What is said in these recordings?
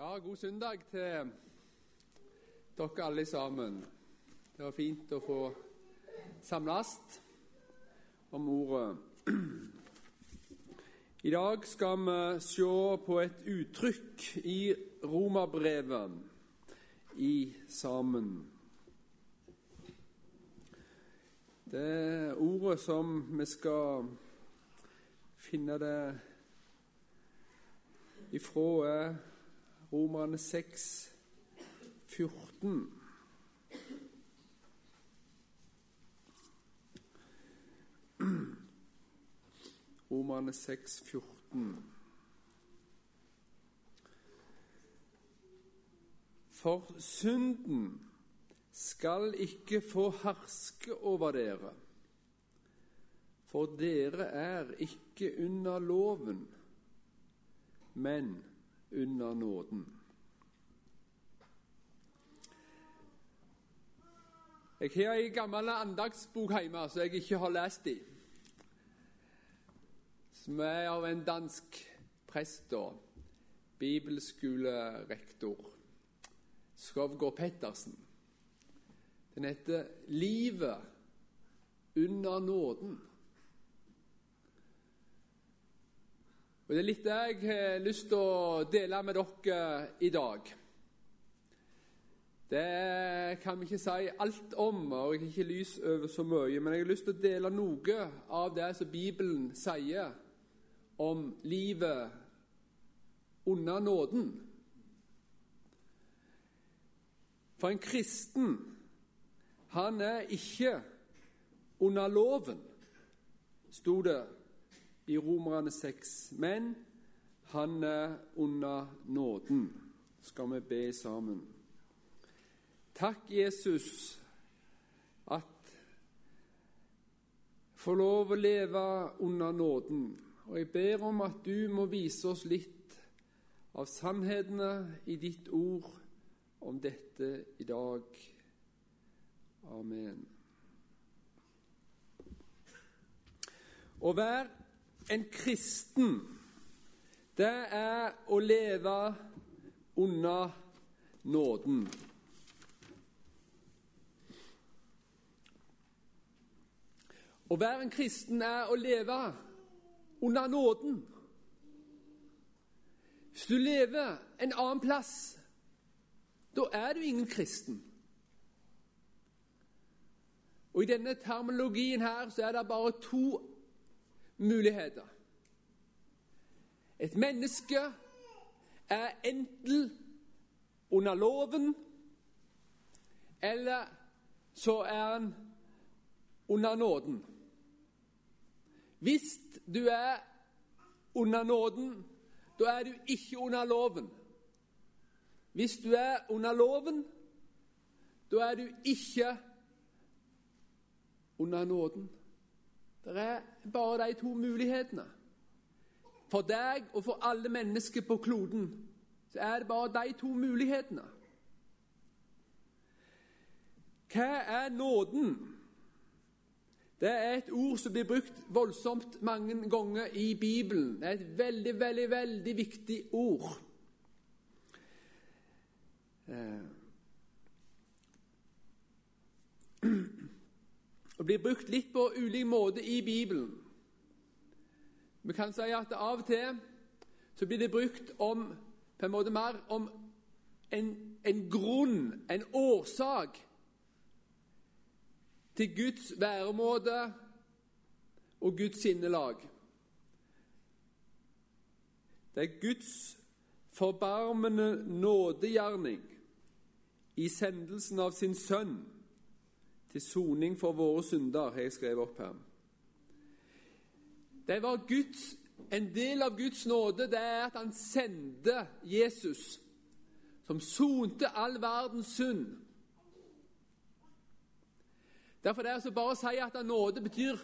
Ja, god søndag til dere alle sammen. Det var fint å få samles om ordet. I dag skal vi se på et uttrykk i romerbrevet i sammen. Det ordet som vi skal finne det ifra, er Romerne 6, 14. Romerne 6, 14. For synden skal ikke få herske over dere, for dere er ikke under loven, men under nåden. Jeg har ei gammel andagsbok hjemme som jeg ikke har lest i. Som er av en dansk prest og bibelskolerektor, Skovgård Pettersen. Den heter 'Livet under nåden'. Og Det er litt det jeg har lyst til å dele med dere i dag. Det kan vi ikke si alt om, og jeg har ikke lys over så mye, men jeg har lyst til å dele noe av det som Bibelen sier om livet under nåden. For en kristen, han er ikke under loven, sto det i Romerne 6, men han er under nåden. Skal vi be sammen. Takk, Jesus, at få lov å leve under nåden. Og jeg ber om at du må vise oss litt av sannhetene i ditt ord om dette i dag. Amen. Å være en kristen, det er å leve under nåden. Å være en kristen er å leve under nåden. Hvis du lever en annen plass, da er du ingen kristen. Og I denne terminologien her så er det bare to muligheter. Et menneske er enten under loven, eller så er han under nåden. Hvis du er under nåden, da er du ikke under loven. Hvis du er under loven, da er du ikke under nåden. Det er bare de to mulighetene. For deg og for alle mennesker på kloden så er det bare de to mulighetene. Hva er nåden? Det er et ord som blir brukt voldsomt mange ganger i Bibelen. Det er et veldig, veldig, veldig viktig ord. Eh. Det blir brukt litt på ulik måte i Bibelen. Vi kan si at av og til så blir det brukt om på en måte mer om en, en grunn, en årsak, til Guds væremåte og Guds sinnelag. Det er Guds forbarmende nådegjerning i sendelsen av sin sønn til soning for våre synder, har jeg skrevet opp her. Det var Guds, En del av Guds nåde det er at han sendte Jesus, som sonte all verdens synd Derfor er det altså bare å si at nåde betyr,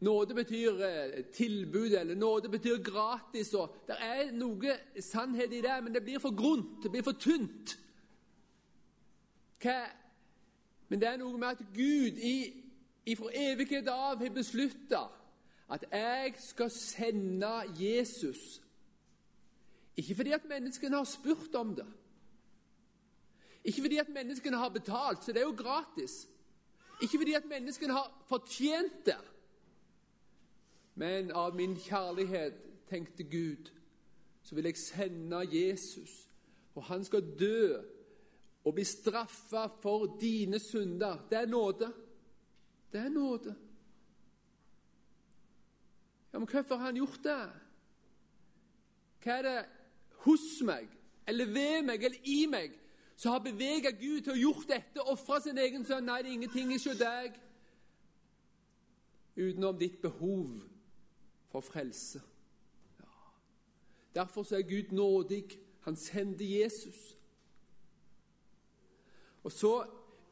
nåde betyr eh, tilbud, eller nåde betyr gratis. og Det er noe sannhet i det, men det blir for grunt, det blir for tynt. Hva? Men det er noe med at Gud i, fra evighet av har beslutta at jeg skal sende Jesus Ikke fordi at menneskene har spurt om det. Ikke fordi at menneskene har betalt, så det er jo gratis. Ikke fordi at menneskene har fortjent det. Men av min kjærlighet, tenkte Gud, så vil jeg sende Jesus, og han skal dø og bli straffa for dine synder. Det er nåde. Det er nåde. Ja, Men hvorfor har han gjort det? Hva er det hos meg, eller ved meg, eller i meg som har beveget Gud til å gjort dette, ofre sin egen sønn? Nei, det er ingenting hos deg utenom ditt behov for frelse. Ja. Derfor er Gud nådig. Han sendte Jesus. Og så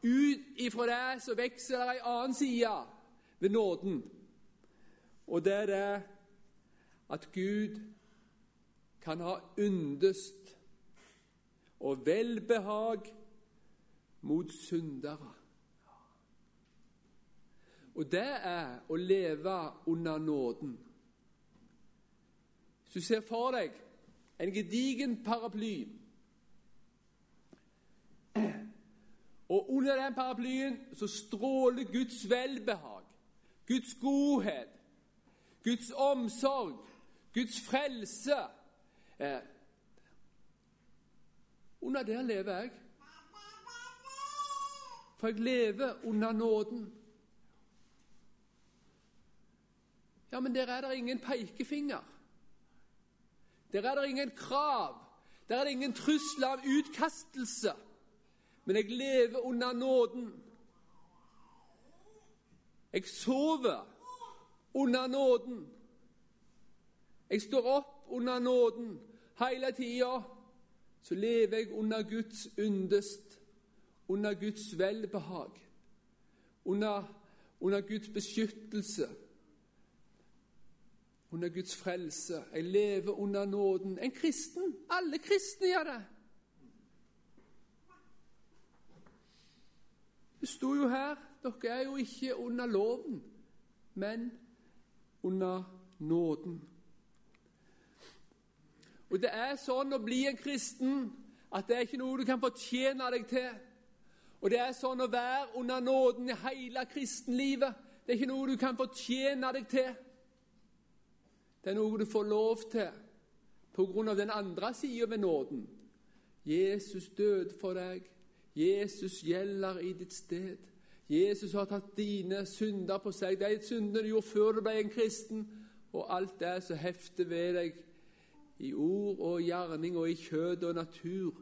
ut ifra det så vokser det ei annen side ved nåden. Og det er det at Gud kan ha yndest og velbehag mot syndere. Og det er å leve under nåden. Hvis du ser for deg en gedigen paraply Og under den paraplyen så stråler Guds velbehag, Guds godhet, Guds omsorg, Guds frelse. Eh, under der lever jeg. For jeg lever under nåden. Ja, men der er det ingen pekefinger. Der er det ingen krav. Der er det ingen trusler om utkastelse. Men jeg lever under nåden. Jeg sover under nåden. Jeg står opp under nåden. Hele tida så lever jeg under Guds yndest, under Guds velbehag, under, under Guds beskyttelse, under Guds frelse. Jeg lever under nåden. En kristen. Alle kristne gjør det. Det sto jo her dere er jo ikke under loven, men under nåden. Og det er sånn å bli en kristen at det er ikke noe du kan fortjene deg til. Og det er sånn å være under nåden i hele kristenlivet. Det er ikke noe du kan fortjene deg til. Det er noe du får lov til på grunn av den andre sida ved nåden. Jesus døde for deg. Jesus gjelder i ditt sted. Jesus har tatt dine synder på seg, de syndene du gjorde før du ble en kristen, og alt det som hefter ved deg i ord og gjerning og i kjød og natur,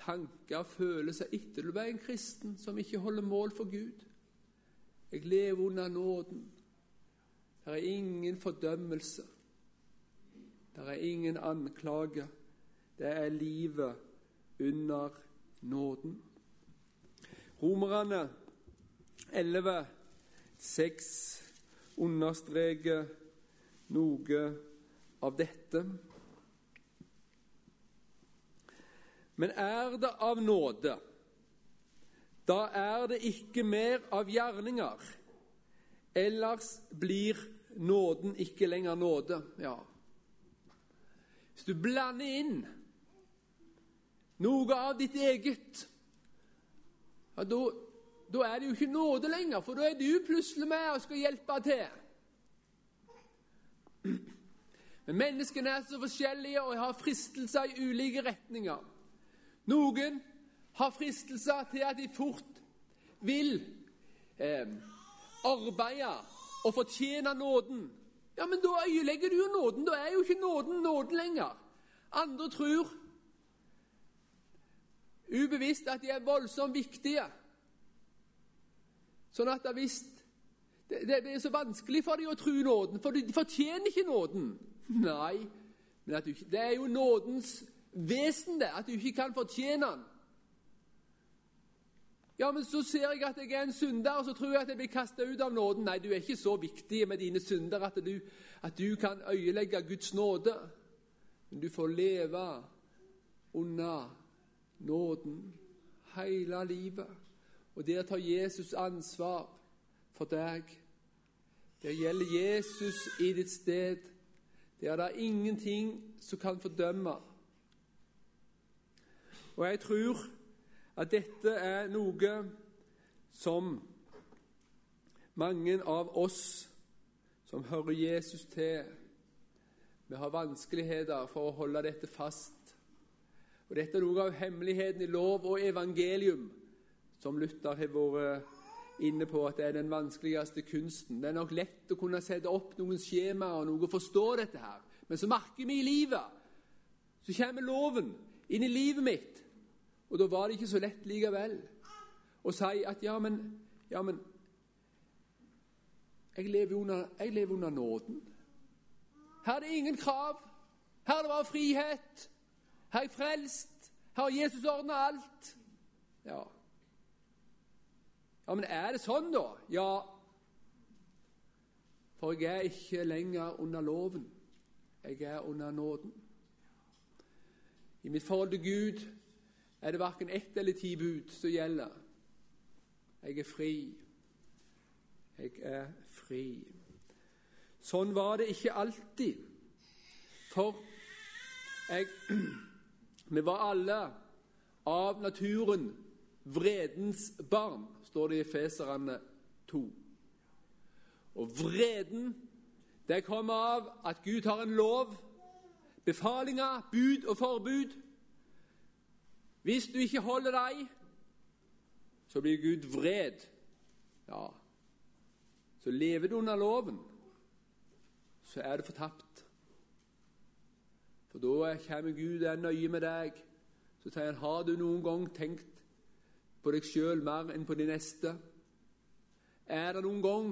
tanker følelser etter du ble en kristen som ikke holder mål for Gud. Jeg lever under nåden. Det er ingen fordømmelse. Det er ingen anklage. Det er livet under nåden. Romerne 11, 6 understreker noe av dette. Men er det av nåde, da er det ikke mer av gjerninger. Ellers blir nåden ikke lenger nåde. Ja. Hvis du blander inn noe av ditt eget, ja, da, er det jo ikke nåde lenger, for da er du plutselig med og skal hjelpe til. Men menneskene er så forskjellige og har fristelser i ulike retninger. Noen har fristelser til at de fort vil eh, arbeide og fortjene nåden. Ja, men da øyelegger du jo nåden. Da er jo ikke nåden nåden lenger. Andre tror ubevisst at de er voldsomt viktige. Sånn at visst, det, det er så vanskelig for dem å tro nåden, for de fortjener ikke nåden. Nei, men du, det er jo nådens vesen, det, at du ikke kan fortjene den. Ja, men så ser jeg at jeg er en synder, og så tror jeg at jeg blir kasta ut av nåden. Nei, du er ikke så viktig med dine synder at du, at du kan øyelegge Guds nåde. Men du får leve under nåden hele livet. Og der tar Jesus ansvar for deg. Der gjelder Jesus i ditt sted. Der er det ingenting som kan fordømme Og jeg tror at dette er noe som mange av oss som hører Jesus til, vi har vanskeligheter for å holde dette fast. Og Dette er noe av hemmeligheten i lov og evangelium, som Luther har vært inne på at det er den vanskeligste kunsten. Det er nok lett å kunne sette opp noen skjemaer og noe å forstå dette her. Men så merker vi i livet Så kommer loven inn i livet mitt. Og da var det ikke så lett likevel å si at ja, men, ja, men jeg lever, under, jeg lever under nåden. Her er det ingen krav. Her er det bare frihet. Er jeg frelst. Har Jesus ordna alt. Ja. ja, men er det sånn, da? Ja. For jeg er ikke lenger under loven. Jeg er under nåden. I mitt forhold til Gud er det verken ett eller ti bud som gjelder. Jeg er fri. Jeg er fri. Sånn var det ikke alltid. For jeg, vi var alle av naturen vredens barn, står det i Feserne 2. Og vreden, det kommer av at Gud har en lov, befalinger, bud og forbud. Hvis du ikke holder deg, så blir Gud vred. Ja, så lever du under loven, så er du fortapt. For da kommer Gud er nøye med deg. Så sier han, har du noen gang tenkt på deg sjøl mer enn på de neste? Er det noen gang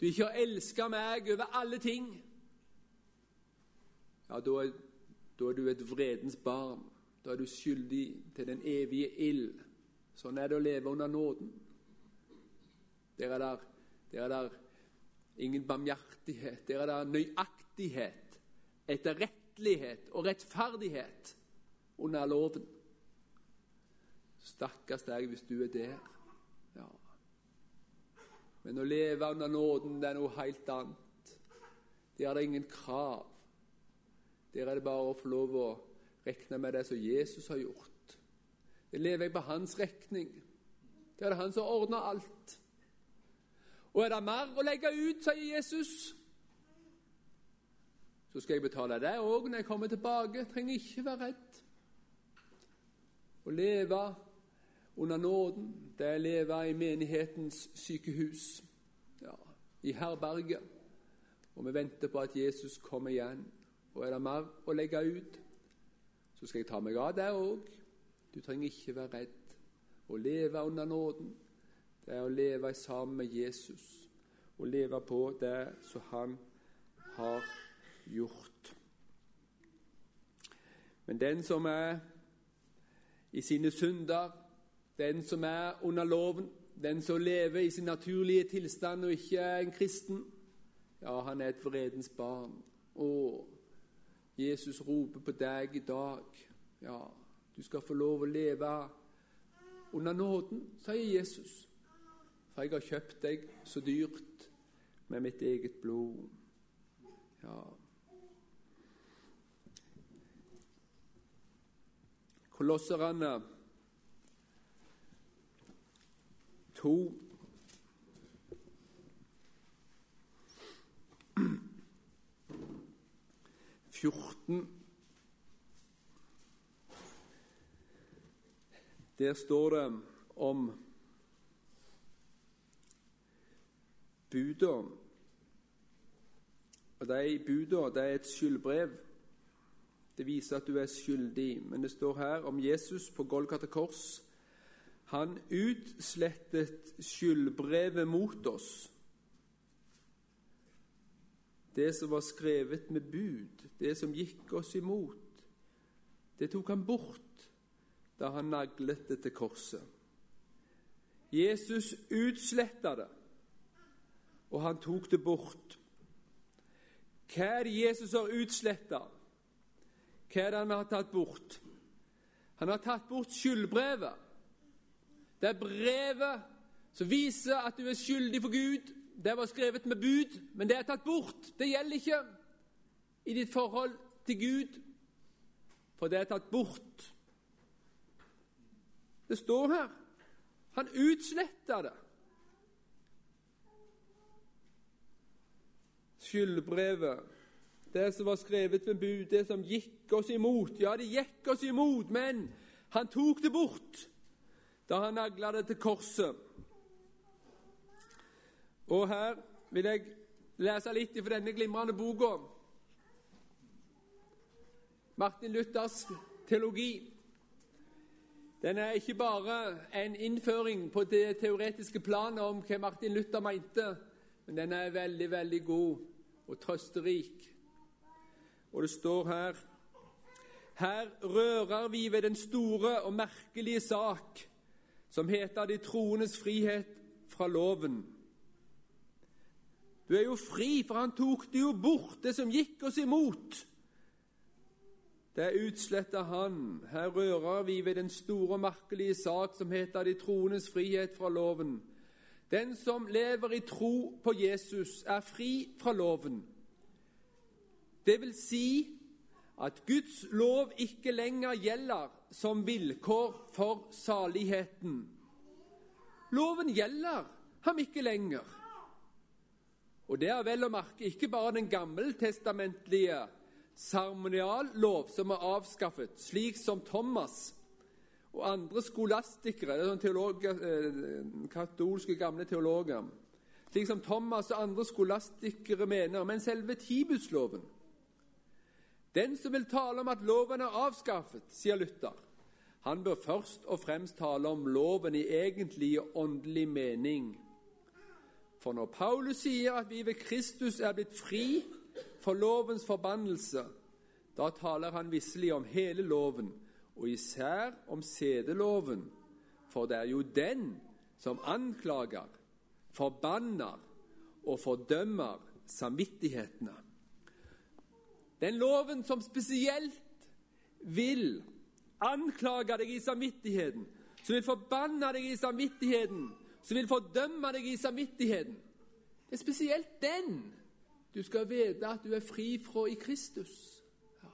du ikke har elska meg over alle ting? Ja, da er, da er du et vredens barn. Da er du skyldig til den evige ild. Sånn er det å leve under nåden. Der er der, der er der ingen barmhjertighet. Der er der nøyaktighet, etterrettelighet og rettferdighet under loven. Stakkars deg hvis du er der. Ja. Men å leve under nåden, det er noe helt annet. Der er det ingen krav. Der er det bare å få lov å regne med det som Jesus har gjort. Det lever jeg på hans regning. Der er det han som ordner alt. Og er det mer å legge ut, sier Jesus, så skal jeg betale det òg når jeg kommer tilbake. Jeg trenger ikke være redd. Å leve under nåden, det er å leve i menighetens sykehus, ja, i herberget. Og vi venter på at Jesus kommer igjen. Og er det mer å legge ut, så skal jeg ta meg av det òg. Du trenger ikke være redd. Å leve under nåden, det er å leve sammen med Jesus og leve på det som han har gjort. Men den som er i sine synder, den som er under loven, den som lever i sin naturlige tilstand og ikke er en kristen, ja, han er et vredens barn. Å, Jesus roper på deg i dag. Ja, du skal få lov å leve under nåden, sier Jesus for jeg har kjøpt deg så dyrt med mitt eget blod. Ja. Kolosserne to Fjorten Der står det om buda. Og De buda det er et skyldbrev. Det viser at du er skyldig. Men det står her om Jesus på Golgata kors. Han utslettet skyldbrevet mot oss. Det som var skrevet med bud, det som gikk oss imot. Det tok han bort da han naglet det til korset. Jesus utsletta det og han tok det bort. Hva er det Jesus har utsletta? Hva er det han har tatt bort? Han har tatt bort skyldbrevet. Det er brevet som viser at du er skyldig for Gud. Det var skrevet med bud, men det er tatt bort. Det gjelder ikke i ditt forhold til Gud, for det er tatt bort. Det står her. Han utsletta det. Skyldbrevet, det som var skrevet ved bud, det som gikk oss imot. Ja, det gikk oss imot, men han tok det bort da han nagla det til korset. Og her vil jeg lese litt fra denne glimrende boka. Martin Luthers teologi. Den er ikke bare en innføring på det teoretiske planet om hva Martin Luther mente, men den er veldig, veldig god og trøsterik. Og det står her Her rører vi ved den store og merkelige sak som heter de troendes frihet fra loven. Du er jo fri, for han tok det jo bort, det som gikk oss imot. Det utsletta han. Her rører vi ved den store og merkelige sak som heter de troendes frihet fra loven. Den som lever i tro på Jesus, er fri fra loven. Det vil si at Guds lov ikke lenger gjelder som vilkår for saligheten. Loven gjelder ham ikke lenger. Og det er vel å merke ikke bare den gammeltestamentlige seremoniallov som er avskaffet, slik som Thomas og andre skolastikere, det er sånn teologer, eh, katolske gamle teologer, slik som Thomas og andre skolastikere mener, men selve Tibusloven. Den som vil tale om at loven er avskaffet, sier Luther, han bør først og fremst tale om loven i egentlig åndelig mening. For når Paulus sier at vi ved Kristus er blitt fri for lovens forbannelse, da taler han visselig om hele loven, og især om sedeloven, for det er jo den som anklager, forbanner og fordømmer samvittighetene. Den loven som spesielt vil anklage deg i samvittigheten, som vil forbanne deg i samvittigheten, som vil fordømme deg i samvittigheten. Det er spesielt den du skal vite at du er fri fra i Kristus. Ja.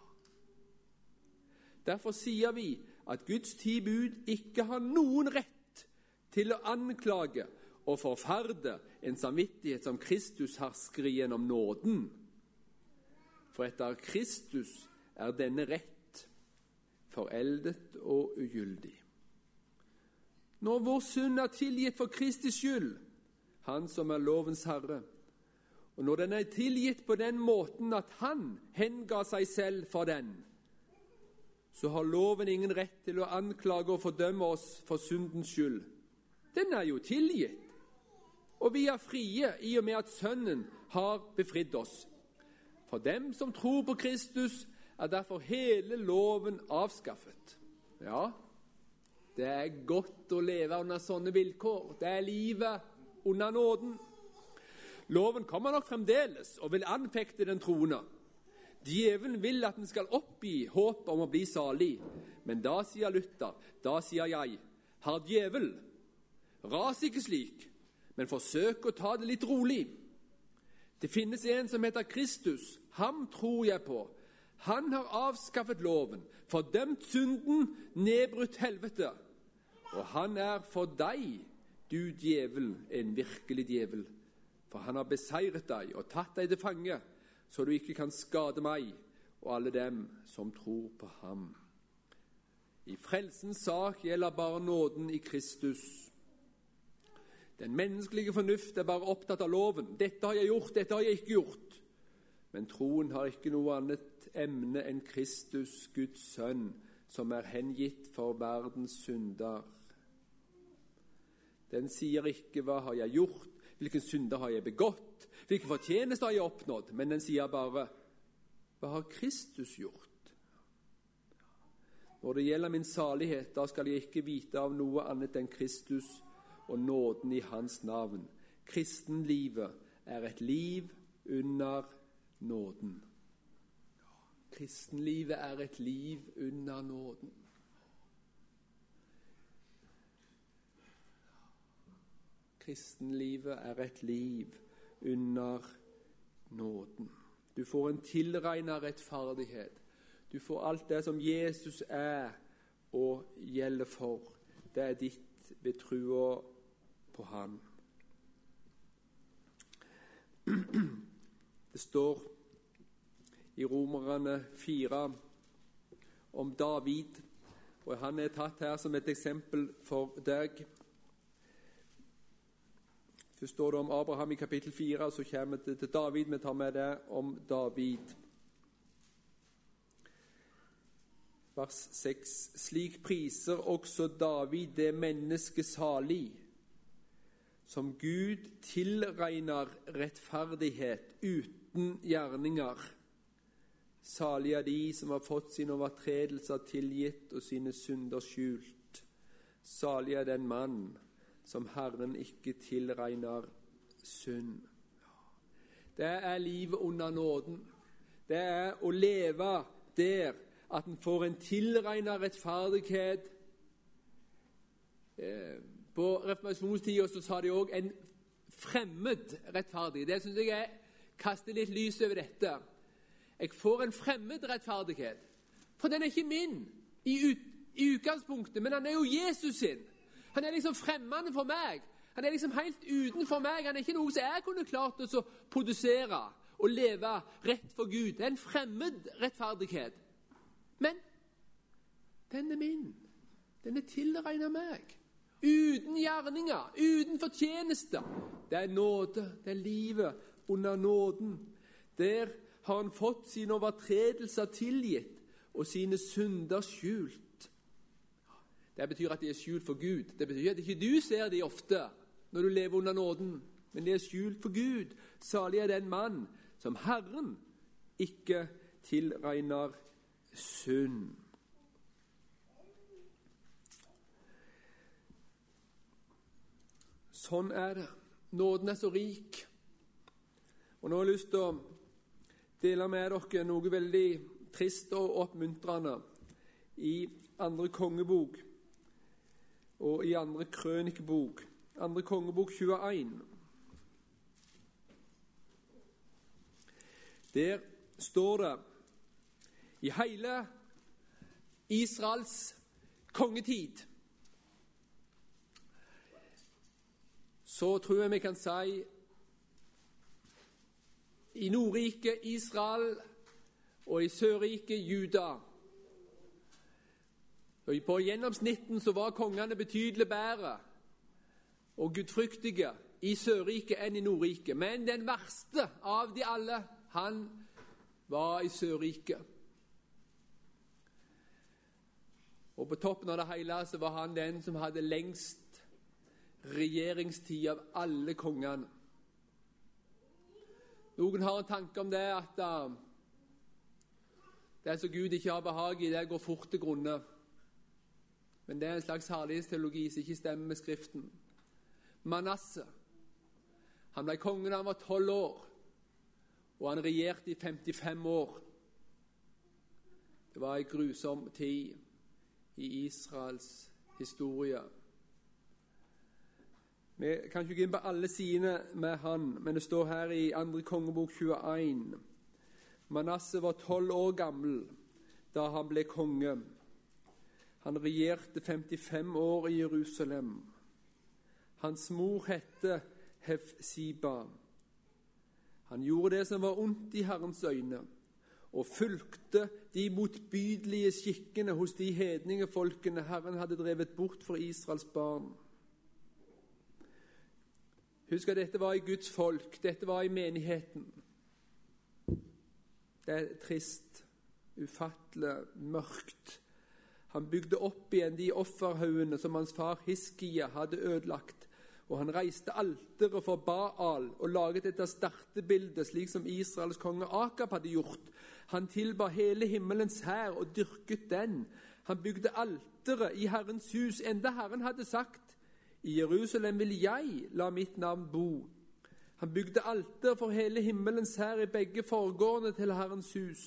Derfor sier vi at Guds ti bud ikke har noen rett til å anklage og forferde en samvittighet som Kristus hersker gjennom nåden. For etter Kristus er denne rett foreldet og ugyldig. Når vår synd er tilgitt for Kristi skyld, Han som er lovens herre, og når den er tilgitt på den måten at han henga seg selv for den, så har loven ingen rett til å anklage og fordømme oss for syndens skyld. Den er jo tilgitt, og vi er frie i og med at Sønnen har befridd oss. For dem som tror på Kristus, er derfor hele loven avskaffet. Ja, det er godt å leve under sånne vilkår. Det er livet under nåden. Loven kommer nok fremdeles og vil anfekte den troende. Djevelen vil at den skal oppgi håpet om å bli salig. Men da sier Luther, da sier jeg, herr djevel, ras ikke slik, men forsøk å ta det litt rolig. Det finnes en som heter Kristus. Ham tror jeg på. Han har avskaffet loven, fordømt synden, nedbrutt helvete. Og han er for deg, du djevel, en virkelig djevel. For han har beseiret deg og tatt deg til fange, så du ikke kan skade meg og alle dem som tror på ham. I frelsens sak gjelder bare nåden i Kristus. Den menneskelige fornuft er bare opptatt av loven. 'Dette har jeg gjort, dette har jeg ikke gjort.' Men troen har ikke noe annet emne enn Kristus, Guds sønn, som er hengitt for verdens synder. Den sier ikke 'hva har jeg gjort', Hvilken synder har jeg begått? 'Hvilken fortjeneste har jeg oppnådd? Men den sier bare Hva har Kristus gjort? Når det gjelder min salighet, da skal jeg ikke vite av noe annet enn Kristus og nåden i Hans navn. Kristenlivet er et liv under nåden. Kristenlivet er et liv under nåden. kristenlivet er et liv under nåden. Du får en tilregna rettferdighet. Du får alt det som Jesus er og gjelder for. det er ditt ved trua på Han. Det står i Romerne 4 om David, og han er tatt her som et eksempel for deg. Først står det om Abraham i kapittel 4, så kommer det til David. Vi tar med det om David. Vers 6. Slik priser også David det mennesket salig, som Gud tilregner rettferdighet uten gjerninger. Salig er de som har fått sine overtredelser tilgitt og sine synder skjult. Salig er den mann som Herren ikke tilregner synd. Det er livet under nåden. Det er å leve der at en får en tilregnet rettferdighet. Eh, på reformasjonstida sa de òg en fremmed rettferdig. Det syns jeg er, kaster litt lys over dette. Jeg får en fremmed rettferdighet. For den er ikke min i, ut, i utgangspunktet, men han er jo Jesus sin. Han er liksom fremmende for meg. Han er liksom helt utenfor meg. Han er ikke noe som jeg kunne klart å produsere og leve rett for Gud. Det er en fremmed rettferdighet. Men den er min. Den er tilregnet meg. Uten gjerninger, uten fortjenester. Det er nåde. Det er livet under nåden. Der har han fått sine overtredelser tilgitt og sine synder skjult. Det betyr at de er skjult for Gud. Det betyr at ikke du ser de ofte når du lever under nåden, men de er skjult for Gud. Salig er den mann som Herren ikke tilregner synd. Sånn er det. Nåden er så rik. Og nå har jeg lyst til å dele med dere noe veldig trist og oppmuntrende i andre kongebok og i andre krønikebok, andre kongebok 21. Der står det i hele Israels kongetid Så tror jeg vi kan si i Nordriket Israel og i Sørriket Juda på gjennomsnitten så var kongene betydelig bedre og gudfryktige i Sørriket enn i Nordriket. Men den verste av de alle, han var i Sørriket. Og på toppen av det hele så var han den som hadde lengst regjeringstid av alle kongene. Noen har en tanke om det at uh, det som Gud ikke har behag i, det går fort til grunne. Men det er en slags herlighetsteologi som ikke stemmer med Skriften. Manasseh han ble konge da han var tolv år, og han regjerte i 55 år. Det var en grusom tid i Israels historie. Vi kan ikke gå inn på alle sidene med han, men det står her i 2. kongebok 21. Manasseh var tolv år gammel da han ble konge. Han regjerte 55 år i Jerusalem. Hans mor hette Hefsiba. Han gjorde det som var ondt i Herrens øyne, og fulgte de motbydelige skikkene hos de hedningefolkene Herren hadde drevet bort for Israels barn. Husk at dette var i Guds folk, dette var i menigheten. Det er trist, ufattelig, mørkt. Han bygde opp igjen de offerhaugene som hans far Hiskia hadde ødelagt. Og han reiste alteret for Baal og laget et erstattebilde, slik som Israels konge Akab hadde gjort. Han tilba hele himmelens hær og dyrket den. Han bygde alteret i Herrens hus, enda Herren hadde sagt i Jerusalem vil jeg la mitt navn bo. Han bygde alter for hele himmelens hær i begge forgårdene til Herrens hus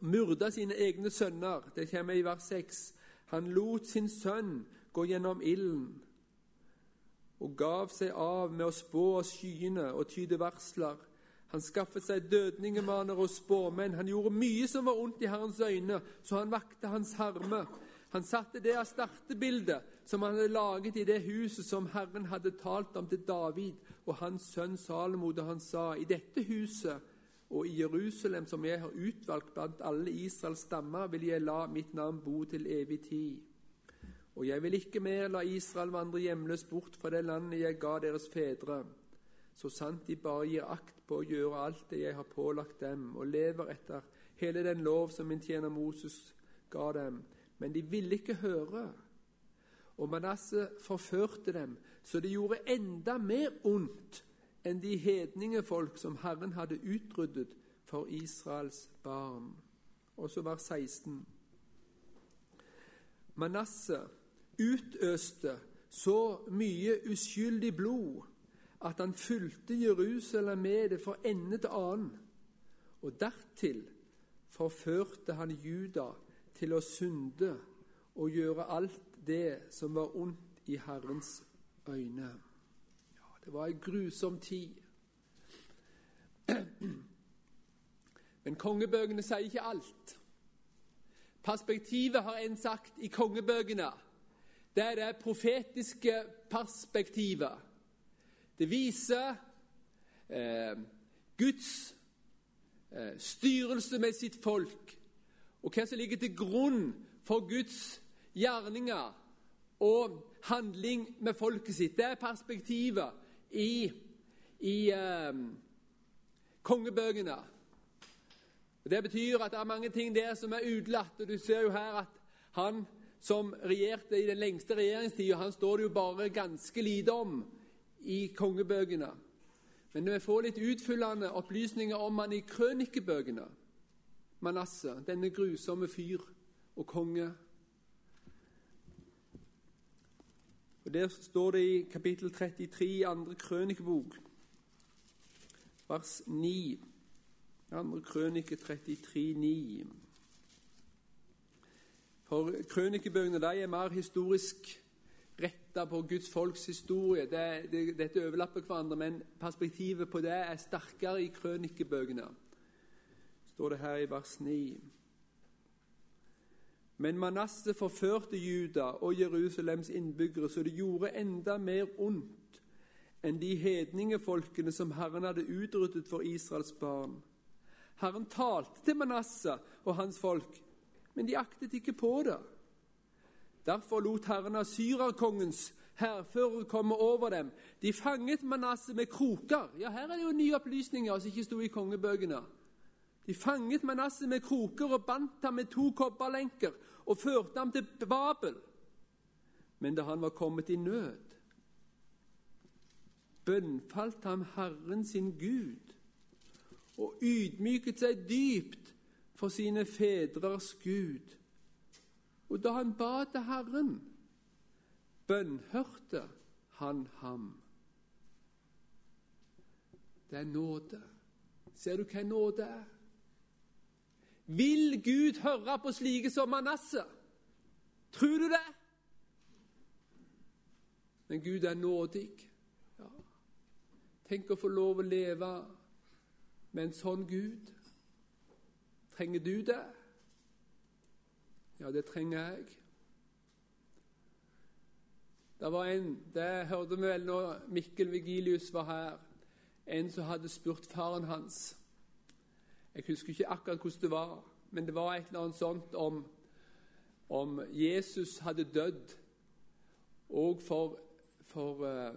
myrda sine egne sønner. Det kommer i vers 6. Han lot sin sønn gå gjennom ilden og gav seg av med å spå av skyene og tyde varsler. Han skaffet seg dødningemaner og spåmenn. Han gjorde mye som var ondt i Herrens øyne, så han vakte hans harme. Han satte det av startebildet som han hadde laget i det huset som Herren hadde talt om til David og hans sønn Salomo da han sa:" I dette huset og i Jerusalem, som jeg har utvalgt blant alle Israels stammer, vil jeg la mitt navn bo til evig tid. Og jeg vil ikke mer la Israel vandre hjemløs bort fra det landet jeg ga deres fedre, så sant de bare gir akt på å gjøre alt det jeg har pålagt dem, og lever etter hele den lov som min tjener Moses ga dem. Men de ville ikke høre. Og Manasseh forførte dem, så det gjorde enda mer ondt enn de hedningefolk som Herren hadde utryddet for Israels barn. Og så var 16. Manasseh utøste så mye uskyldig blod at han fulgte Jerusalem med det fra ende til annen. Og dertil forførte han Juda til å synde og gjøre alt det som var ondt i Herrens øyne. Ja, det var en grusom tid. Men kongebøkene sier ikke alt. Perspektivet har en sagt i kongebøkene. Det er det profetiske perspektivet. Det viser eh, Guds eh, styrelse med sitt folk, og hva som ligger til grunn for Guds gjerninger og handling med folket sitt. Det er perspektivet i, i eh, kongebøkene. Det betyr at det er mange ting der som er utelatt. Du ser jo her at han som regjerte i den lengste regjeringstida, han står det jo bare ganske lite om i kongebøkene. Men vi får litt utfyllende opplysninger om han i krønikebøkene. Manasseh, denne grusomme fyr og konge. Og Der står det i kapittel 33 i andre krønikebok, vers 9. Andre krønike 33, 9. For krønikebøkene de er mer historisk retta på Guds folks historie. Det, det, dette overlapper hverandre, men perspektivet på det er sterkere i krønikebøkene. Står det her i vers 9. Men Manasseh forførte Juda og Jerusalems innbyggere, så det gjorde enda mer ondt enn de hedningefolkene som Herren hadde utryddet for Israels barn. Herren talte til Manasseh og hans folk, men de aktet ikke på det. Derfor lot Herren asyrerkongens hærfører komme over dem. De fanget Manasseh med kroker. Ja, her er det jo nye opplysninger som ikke sto i kongebøkene. De fanget Manasseh med kroker og bandt ham med to kobberlenker og førte ham til Babel. Men da han var kommet i nød, bønnfalt ham Herren sin Gud og ydmyket seg dypt for sine fedrers Gud. Og da han ba til Herren, bønnhørte han ham. Det er nåde. Ser du hva nåde er? Vil Gud høre på slike som Manasseh? Tror du det? Men Gud er nådig. Ja. Tenk å få lov å leve med en sånn Gud. Trenger du det? Ja, det trenger jeg. Det var en, det hørte vi vel når Mikkel Vigilius var her, en som hadde spurt faren hans Jeg husker ikke akkurat hvordan det var, men det var et eller annet sånt om, om Jesus hadde dødd òg for, for uh,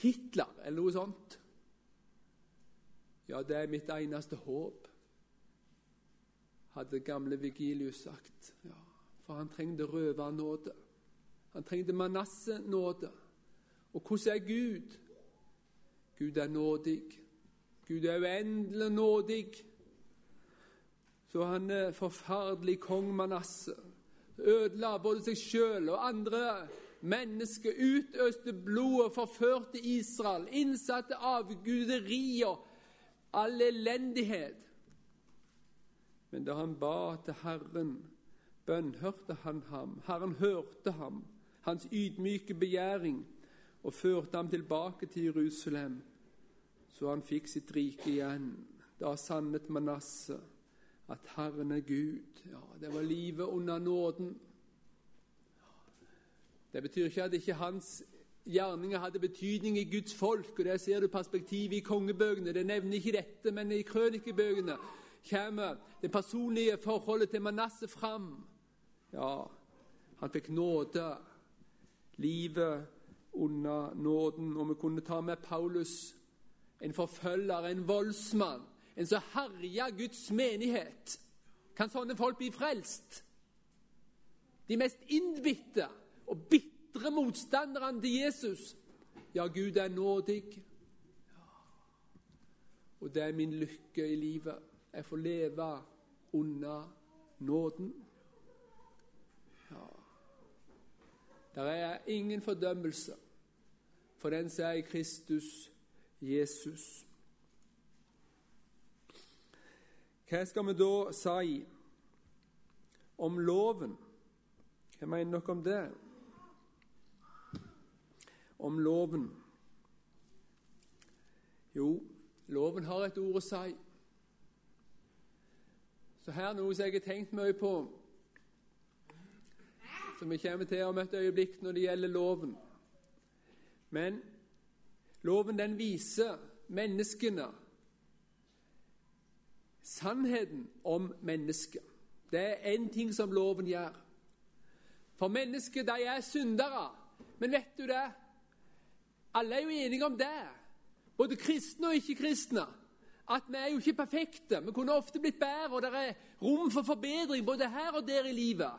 Hitler, eller noe sånt. Ja, det er mitt eneste håp, hadde gamle Vigilius sagt. Ja, for han trengte røvernåde. Han trengte Manasseh-nåde. Og hvordan er Gud? Gud er nådig. Gud er uendelig nådig. Så han er forferdelig kong Manasseh ødela både seg sjøl og andre mennesker, utøste blod og forførte Israel, innsatte avguderier all elendighet. Men da han ba til Herren, bønnhørte han ham. Herren hørte ham, hans ydmyke begjæring, og førte ham tilbake til Jerusalem, så han fikk sitt rike igjen. Da sannet Manasseh at Herren er Gud. Ja, det var livet under nåden. Det betyr ikke at ikke hans gjerninger hadde betydning i Guds folk. og Der ser du perspektivet i kongebøkene. Det nevner ikke dette, men i krønikebøkene kommer det personlige forholdet til Manasseh fram. Ja, han fikk nåde, livet under nåden. Og vi kunne ta med Paulus, en forfølger, en voldsmann, en som herja Guds menighet. Kan sånne folk bli frelst? De mest innbitte og bitre motstanderne til Jesus. Ja, Gud er nådig. Og det er min lykke i livet. Jeg får leve under nåden. Ja. Der er ingen fordømmelse for den som er i Kristus Jesus. Hva skal vi da si om loven? Hva mener dere om det? Om loven? Jo, loven har et ord å si. Så her er noe som jeg har tenkt mye på, som vi kommer til om et øyeblikk når det gjelder loven. Men loven den viser menneskene sannheten om mennesket. Det er én ting som loven gjør. For mennesker, de er syndere. Men vet du det? Alle er jo enige om det, både kristne og ikke-kristne. At vi er jo ikke perfekte. Vi kunne ofte blitt bedre, og det er rom for forbedring både her og der i livet.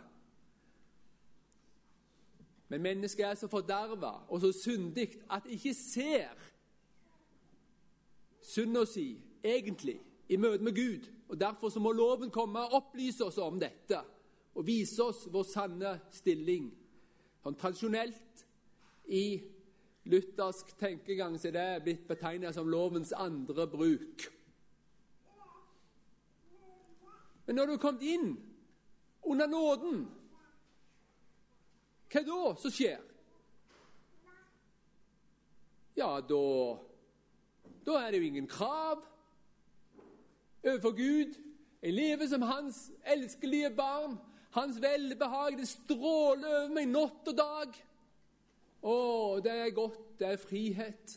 Men mennesket er så forderva og så syndig at det ikke ser synda si egentlig i møte med Gud. Og Derfor så må loven komme og opplyse oss om dette og vise oss vår sanne stilling. Sånn Tradisjonelt i luthersk tenkegang så er det blitt betegnet som lovens andre bruk. Men når du er kommet inn under nåden, hva da som skjer? Ja, da Da er det jo ingen krav overfor Gud. Jeg lever som Hans elskelige barn. Hans velbehag det stråler over meg natt og dag. Å, det er godt, det er frihet.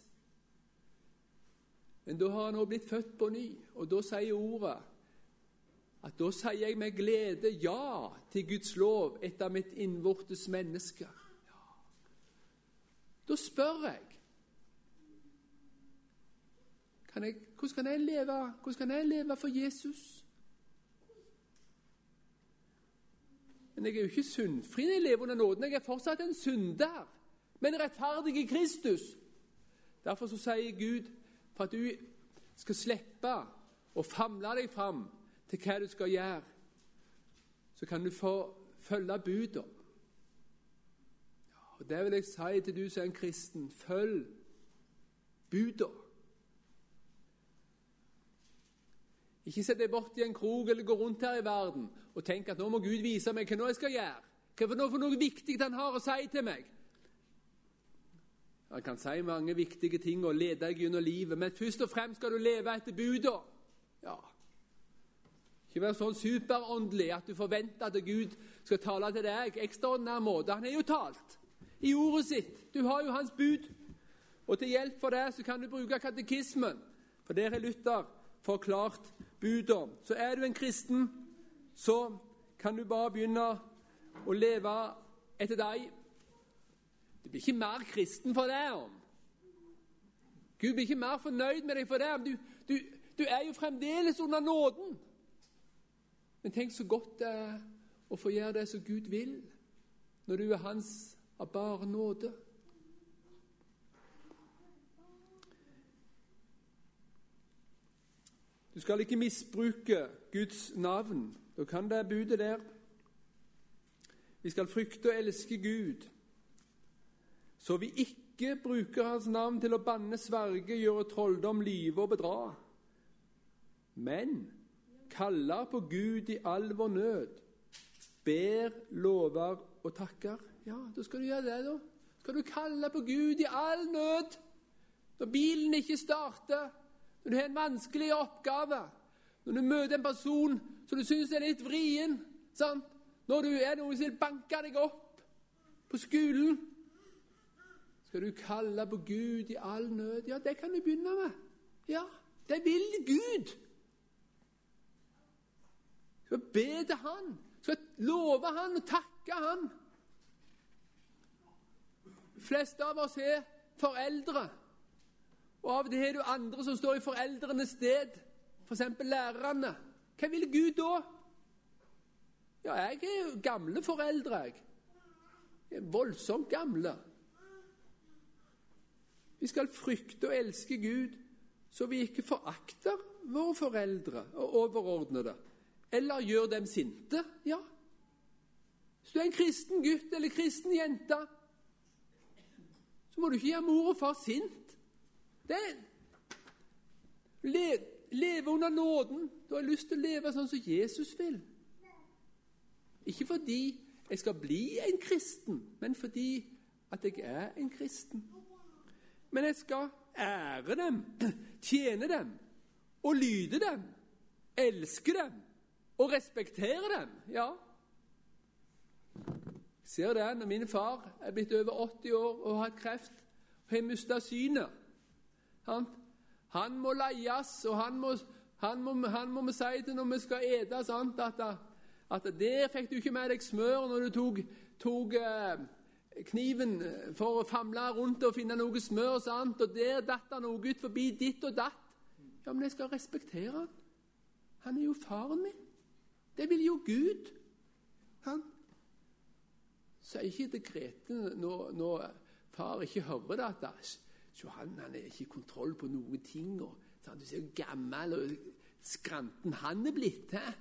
Men da har han også blitt født på ny, og da sier ordet at da sier jeg med glede ja til Guds lov etter mitt innvortes menneske. Da spør jeg, kan jeg hvordan, kan jeg leve, hvordan kan jeg leve for Jesus? Men jeg er jo ikke syndfri når jeg lever under nåden. Jeg er fortsatt en synder, men rettferdig i Kristus. Derfor så sier Gud for at du skal slippe å famle deg fram til hva du skal gjøre, så kan du få følge budene. Og Det vil jeg si til du som er en kristen. Følg budene. Ikke sett deg bort i en krok eller gå rundt her i verden og tenk at nå må Gud vise meg hva jeg skal gjøre. Hva er det for noe viktig han har å si til meg. Han kan si mange viktige ting og lede deg gjennom livet, men først og fremst skal du leve etter buda. Ja, ikke være sånn superåndelig at du forventer at Gud skal tale til deg ekstraordinær måte. Han er jo talt i ordet sitt. Du har jo hans bud. Og til hjelp for det så kan du bruke katekismen, for der er Luther forklart budene. Så er du en kristen, så kan du bare begynne å leve etter deg. Du blir ikke mer kristen for det om. Gud blir ikke mer fornøyd med deg for det om. Du, du, du er jo fremdeles under nåden. Men tenk så godt det er å få gjøre det som Gud vil, når du er hans av bare nåde. Du skal ikke misbruke Guds navn. Da kan det budet der. Vi skal frykte og elske Gud, så vi ikke bruker Hans navn til å banne, sverge, gjøre trolldom, lyve og bedra. Men kaller på Gud i all vår nød, ber, lover og takker. Ja, da skal du gjøre det, da. Skal du kalle på Gud i all nød? Når bilen ikke starter, når du har en vanskelig oppgave, når du møter en person som du syns er litt vrien, sant? når du er noen som vil banke deg opp, på skolen. Skal du kalle på Gud i all nød? Ja, det kan du begynne med. Ja, det vil Gud. Skal be til Han. Skal love Han og takke Han. De fleste av oss er foreldre. Og av og til har du andre som står i foreldrenes sted, f.eks. For lærerne. Hva vil Gud da? Ja, jeg er jo gamle foreldre, jeg. jeg er voldsomt gamle. Vi skal frykte og elske Gud, så vi ikke forakter våre foreldre og overordnede, eller gjør dem sinte. Ja. Hvis du er en kristen gutt eller kristen jente, så må du ikke gjøre mor og far sint. Det le, Leve under nåden. Du har lyst til å leve sånn som Jesus vil. Ikke fordi jeg skal bli en kristen, men fordi at jeg er en kristen. Men jeg skal ære dem, tjene dem og lyde dem, elske dem og respektere dem. Ja. Jeg ser det når min far er blitt over 80 år og har hatt kreft og har mista synet. Han må leies, og han må, han må, han må vi si til når vi skal ete sant, at, at der fikk du ikke med deg smør når du tok, tok eh, kniven for å famle rundt og finne noe smør, sant? og der datt det noe ut forbi ditt og datt. Ja, men jeg skal respektere han. Han er jo faren min. Det vil jo Gud. Han sier ikke til Grete når, når far ikke hører det, at han, han er ikke kontroll på noen ting. og sant? Du ser hvor gammel og skranten han er blitt. Hæ?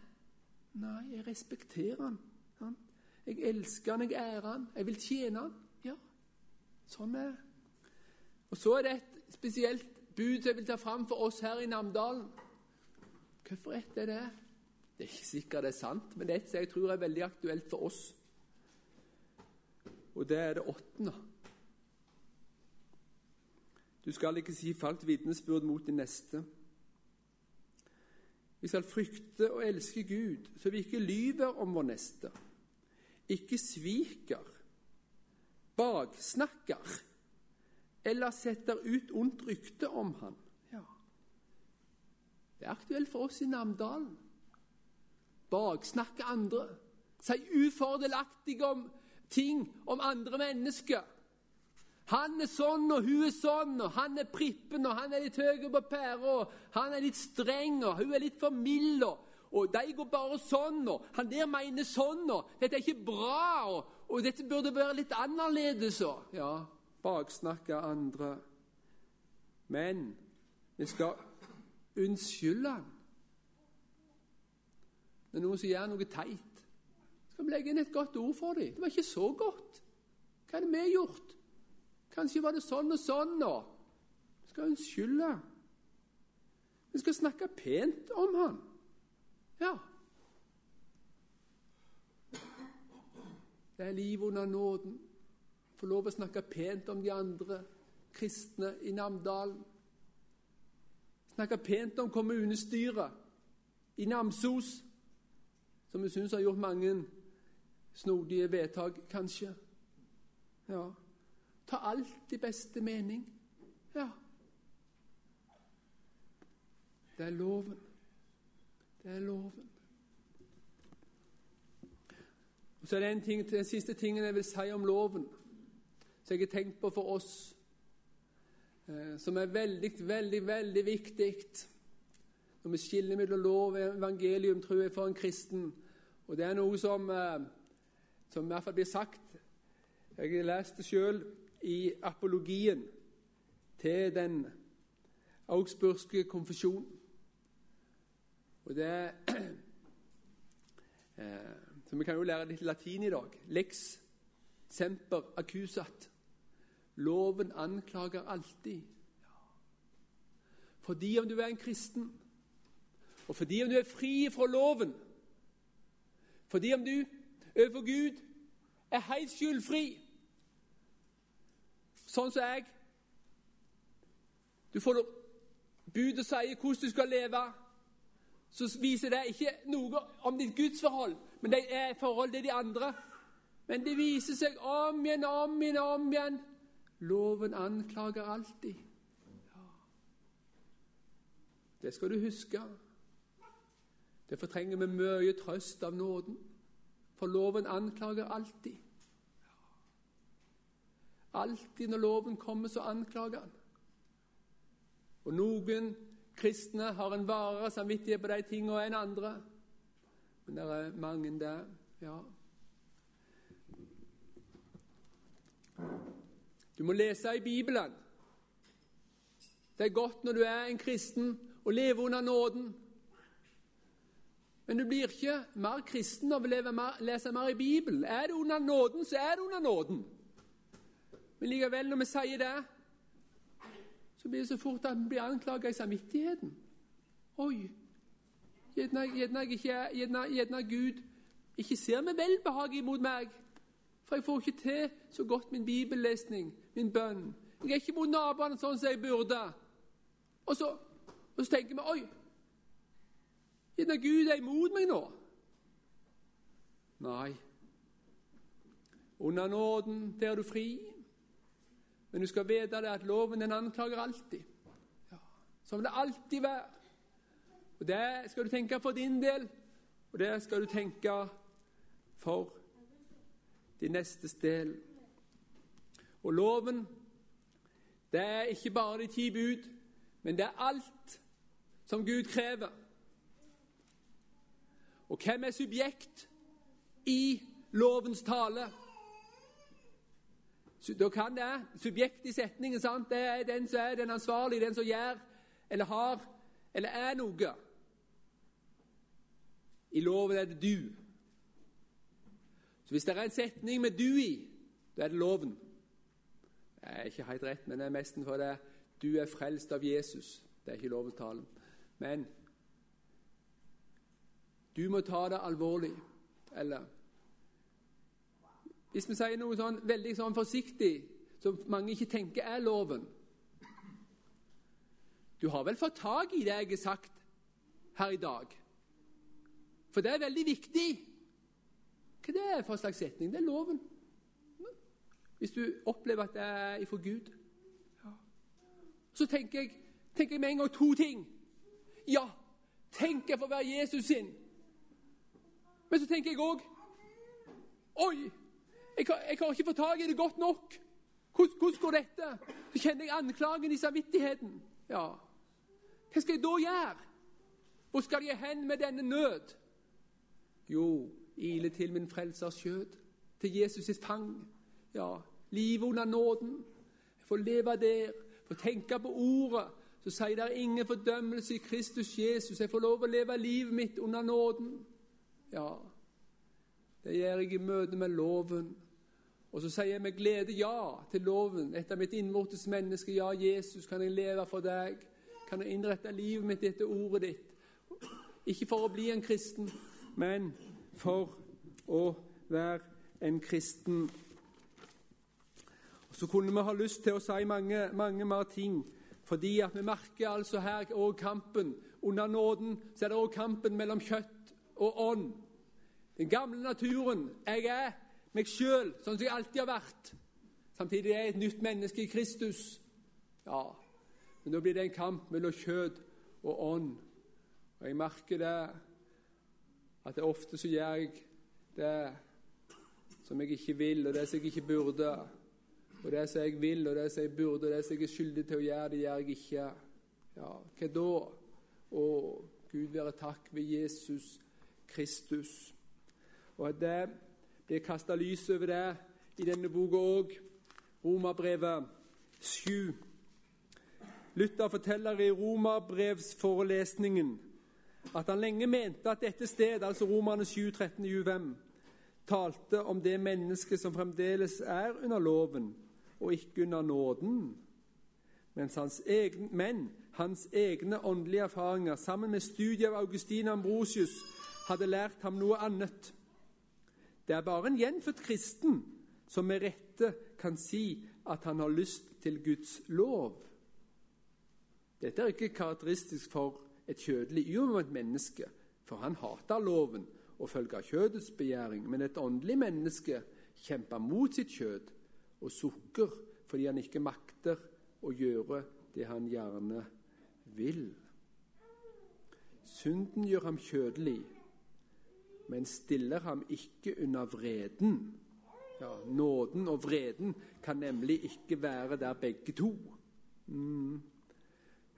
Nei, jeg respekterer han. Sant? Jeg elsker han, jeg ærer han, jeg vil tjene han. Ja, sånn er det. Og så er det et spesielt bud som jeg vil ta fram for oss her i Namdalen. Hvorfor er er det? Det er ikke sikkert det er sant, men det er et som jeg tror er veldig aktuelt for oss. Og det er det åttende. Du skal ikke si falskt vitnesbyrd mot din neste. Vi skal frykte og elske Gud, så vi ikke lyver om vår neste ikke sviker, baksnakker eller setter ut ondt rykte om han. Ja. Det er aktuelt for oss i Namdalen. Baksnakke andre. Si ufordelaktige om ting om andre mennesker. Han er sånn, og hun er sånn, og han er prippen, og han er litt høy på pæra, og han er litt streng, og hun er litt for mild. og og de går bare sånn, og han der mener sånn, og dette er ikke bra, og, og dette burde være litt annerledes. Og, ja, baksnakke andre. Men vi skal unnskylde han. Når noen som gjør noe teit, skal vi legge inn et godt ord for dem. Det var ikke så godt. Hva er det vi har gjort? Kanskje var det sånn og sånn, og vi skal unnskylde. Vi skal snakke pent om han. Ja. Det er liv under nåden. Få lov å snakke pent om de andre kristne i Namdalen. Snakke pent om kommunestyret i Namsos, som vi syns har gjort mange snodige vedtak, kanskje. Ja. Ta alt i beste mening. Ja. Det er loven. Det er loven. Og så er det en ting, Den siste tingen jeg vil si om loven, som jeg har tenkt på for oss, eh, som er veldig, veldig, veldig viktig når vi skiller mellom lov og evangelium, tror jeg, for en kristen. Og det er noe som, eh, som i hvert fall blir sagt. Jeg har lest det sjøl i apologien til den augsburgske konfesjonen. Og det eh, Så vi kan jo lære litt latin i dag. Lex semper accusat. Loven anklager alltid. Fordi om du er en kristen, og fordi om du er fri fra loven, fordi om du overfor Gud er helt skyldfri, sånn som jeg Du får bud og sier hvordan du skal leve så viser det ikke noe om ditt gudsforhold, men det er forhold til de andre. Men det viser seg om igjen, om igjen, om igjen. Loven anklager alltid. Ja. Det skal du huske. Derfor trenger vi mye trøst av nåden, for loven anklager alltid. Alltid når loven kommer, så anklager han. Og noen kristne har en varere samvittighet på de tingene enn andre. Men det er mange der, ja. Du må lese i Bibelen. Det er godt når du er en kristen og lever under nåden. Men du blir ikke mer kristen av å lese mer i Bibelen. Er du under nåden, så er du under nåden. Men likevel, når vi sier det, så blir det så fort at vi blir anklaget i samvittigheten. Oi, gjerne Gud ikke ser med velbehag imot meg, for jeg får ikke til så godt min bibellesning, min bønn. Jeg er ikke mot naboene sånn som jeg burde. Og så, og så tenker vi oi, gjerne Gud er imot meg nå. Nei. Under nåden, der er du fri. Men du skal vite det at loven den anklager alltid. Ja. Som det alltid være. Og Det skal du tenke for din del, og det skal du tenke for din nestes del. Og loven, det er ikke bare de ti bud, men det er alt som Gud krever. Og hvem er subjekt i lovens tale? Da kan det subjekt i setningen sant? det er den som er den ansvarlige, den som gjør eller har eller er noe. I loven er det du. Så hvis det er en setning med 'du' i, da er det loven. Det er ikke helt rett, men det er nesten for det. Du er frelst av Jesus. Det er ikke lovens. Men du må ta det alvorlig. Eller Hvis vi sier noe sånn veldig sånn forsiktig, som mange ikke tenker er loven Du har vel fått tak i det jeg har sagt her i dag? For det er veldig viktig. Hva det er for slags setning? Det er loven. Hvis du opplever at det er ifra Gud. Så tenker jeg, tenker jeg med en gang to ting. Ja, tenk jeg får være Jesus sin. Men så tenker jeg òg Oi, jeg jeg har, ikke fått tak i det godt nok. Hvordan, hvordan går dette? Så kjenner jeg anklagen i samvittigheten. Ja, Hva skal jeg da gjøre? Hvor skal jeg hen med denne nød? Jo, ile til min frelsers skjød, til Jesus sitt fang. Ja, livet under nåden. Jeg får leve der, får tenke på ordet. Så sier det ingen fordømmelse i Kristus Jesus. Jeg får lov å leve livet mitt under nåden. Ja, det gjør jeg i møte med loven. Og så sier jeg med glede ja til loven etter mitt innvortes menneske. Ja, Jesus, kan jeg leve for deg? Kan jeg innrette livet mitt etter ordet ditt? Ikke for å bli en kristen, men for å være en kristen. Så kunne vi ha lyst til å si mange, mange mer ting, fordi at vi merker altså her òg kampen. Under nåden så er det òg kampen mellom kjøtt og ånd. Den gamle naturen. Jeg er meg sjøl, sånn som jeg alltid har vært. Samtidig er jeg et nytt menneske i Kristus. Ja, men da blir det en kamp mellom kjød og ånd. Og jeg merker det at det ofte så gjør jeg det som jeg ikke vil, og det som jeg ikke burde. Og det som jeg vil, og det som jeg burde, og det som jeg er skyldig til å gjøre, det gjør jeg ikke. Ja, hva da? Å, Gud være takk ved Jesus Kristus. Og at det er kasta lys over det i denne boka òg. Romerbrevet 7. Luther forteller i romerbrevsforelesningen at han lenge mente at dette stedet, altså Romerne 7, 13-25, talte om det mennesket som fremdeles er under loven, og ikke under nåden. Mens hans egen, men hans egne åndelige erfaringer sammen med studiet av Augustin Ambrosius hadde lært ham noe annet. Det er bare en gjenfødt kristen som med rette kan si at han har lyst til Guds lov. Dette er ikke karakteristisk for et kjødelig, uomvendt menneske, for han hater loven og følger kjødets begjæring. Men et åndelig menneske kjemper mot sitt kjød og sukker fordi han ikke makter å gjøre det han gjerne vil. Synden gjør ham kjødelig, men stiller ham ikke under vreden. Ja, Nåden og vreden kan nemlig ikke være der begge to. Mm.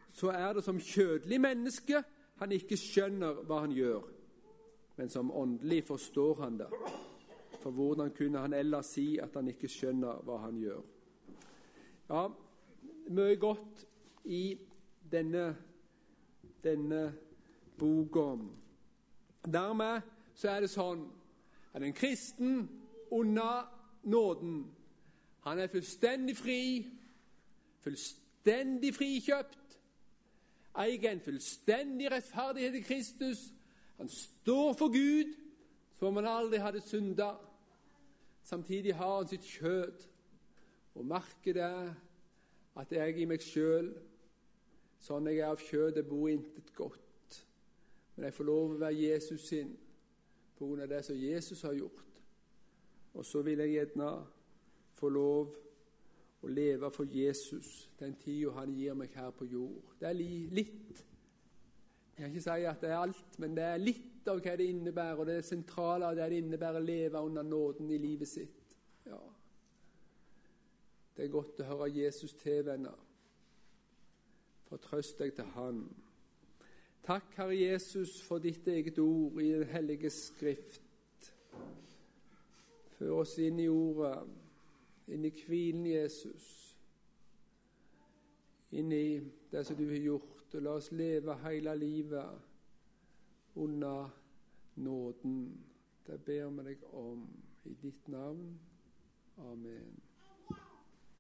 Så er det som kjødelig menneske han ikke skjønner hva han gjør, men som åndelig forstår han det. For hvordan kunne han ellers si at han ikke skjønner hva han gjør? Ja, mye godt i denne, denne boka. Dermed så er det sånn at en kristen under nåden han er fullstendig fri, fullstendig frikjøpt, eier en fullstendig rettferdighet i Kristus. Han står for Gud som om han aldri hadde synda. Samtidig har han sitt kjød og merker det at jeg i meg sjøl, sånn jeg er av kjødet, bor intet godt. Men jeg får lov å være Jesus sin av det som Jesus har gjort. Og så vil jeg gjerne få lov å leve for Jesus den tida han gir meg her på jord. Det er litt. Jeg kan ikke si at det er alt, men det er litt av hva det innebærer, og det sentrale av det det innebærer å leve under nåden i livet sitt. Ja. Det er godt å høre Jesus til, venner. Fortrøst deg til Han. Takk, Herre Jesus, for ditt eget ord i Den hellige Skrift. Før oss inn i ordet, inn i hvilen, Jesus. Inn i det som du har gjort, og la oss leve hele livet under nåden. Det ber vi deg om i ditt navn. Amen.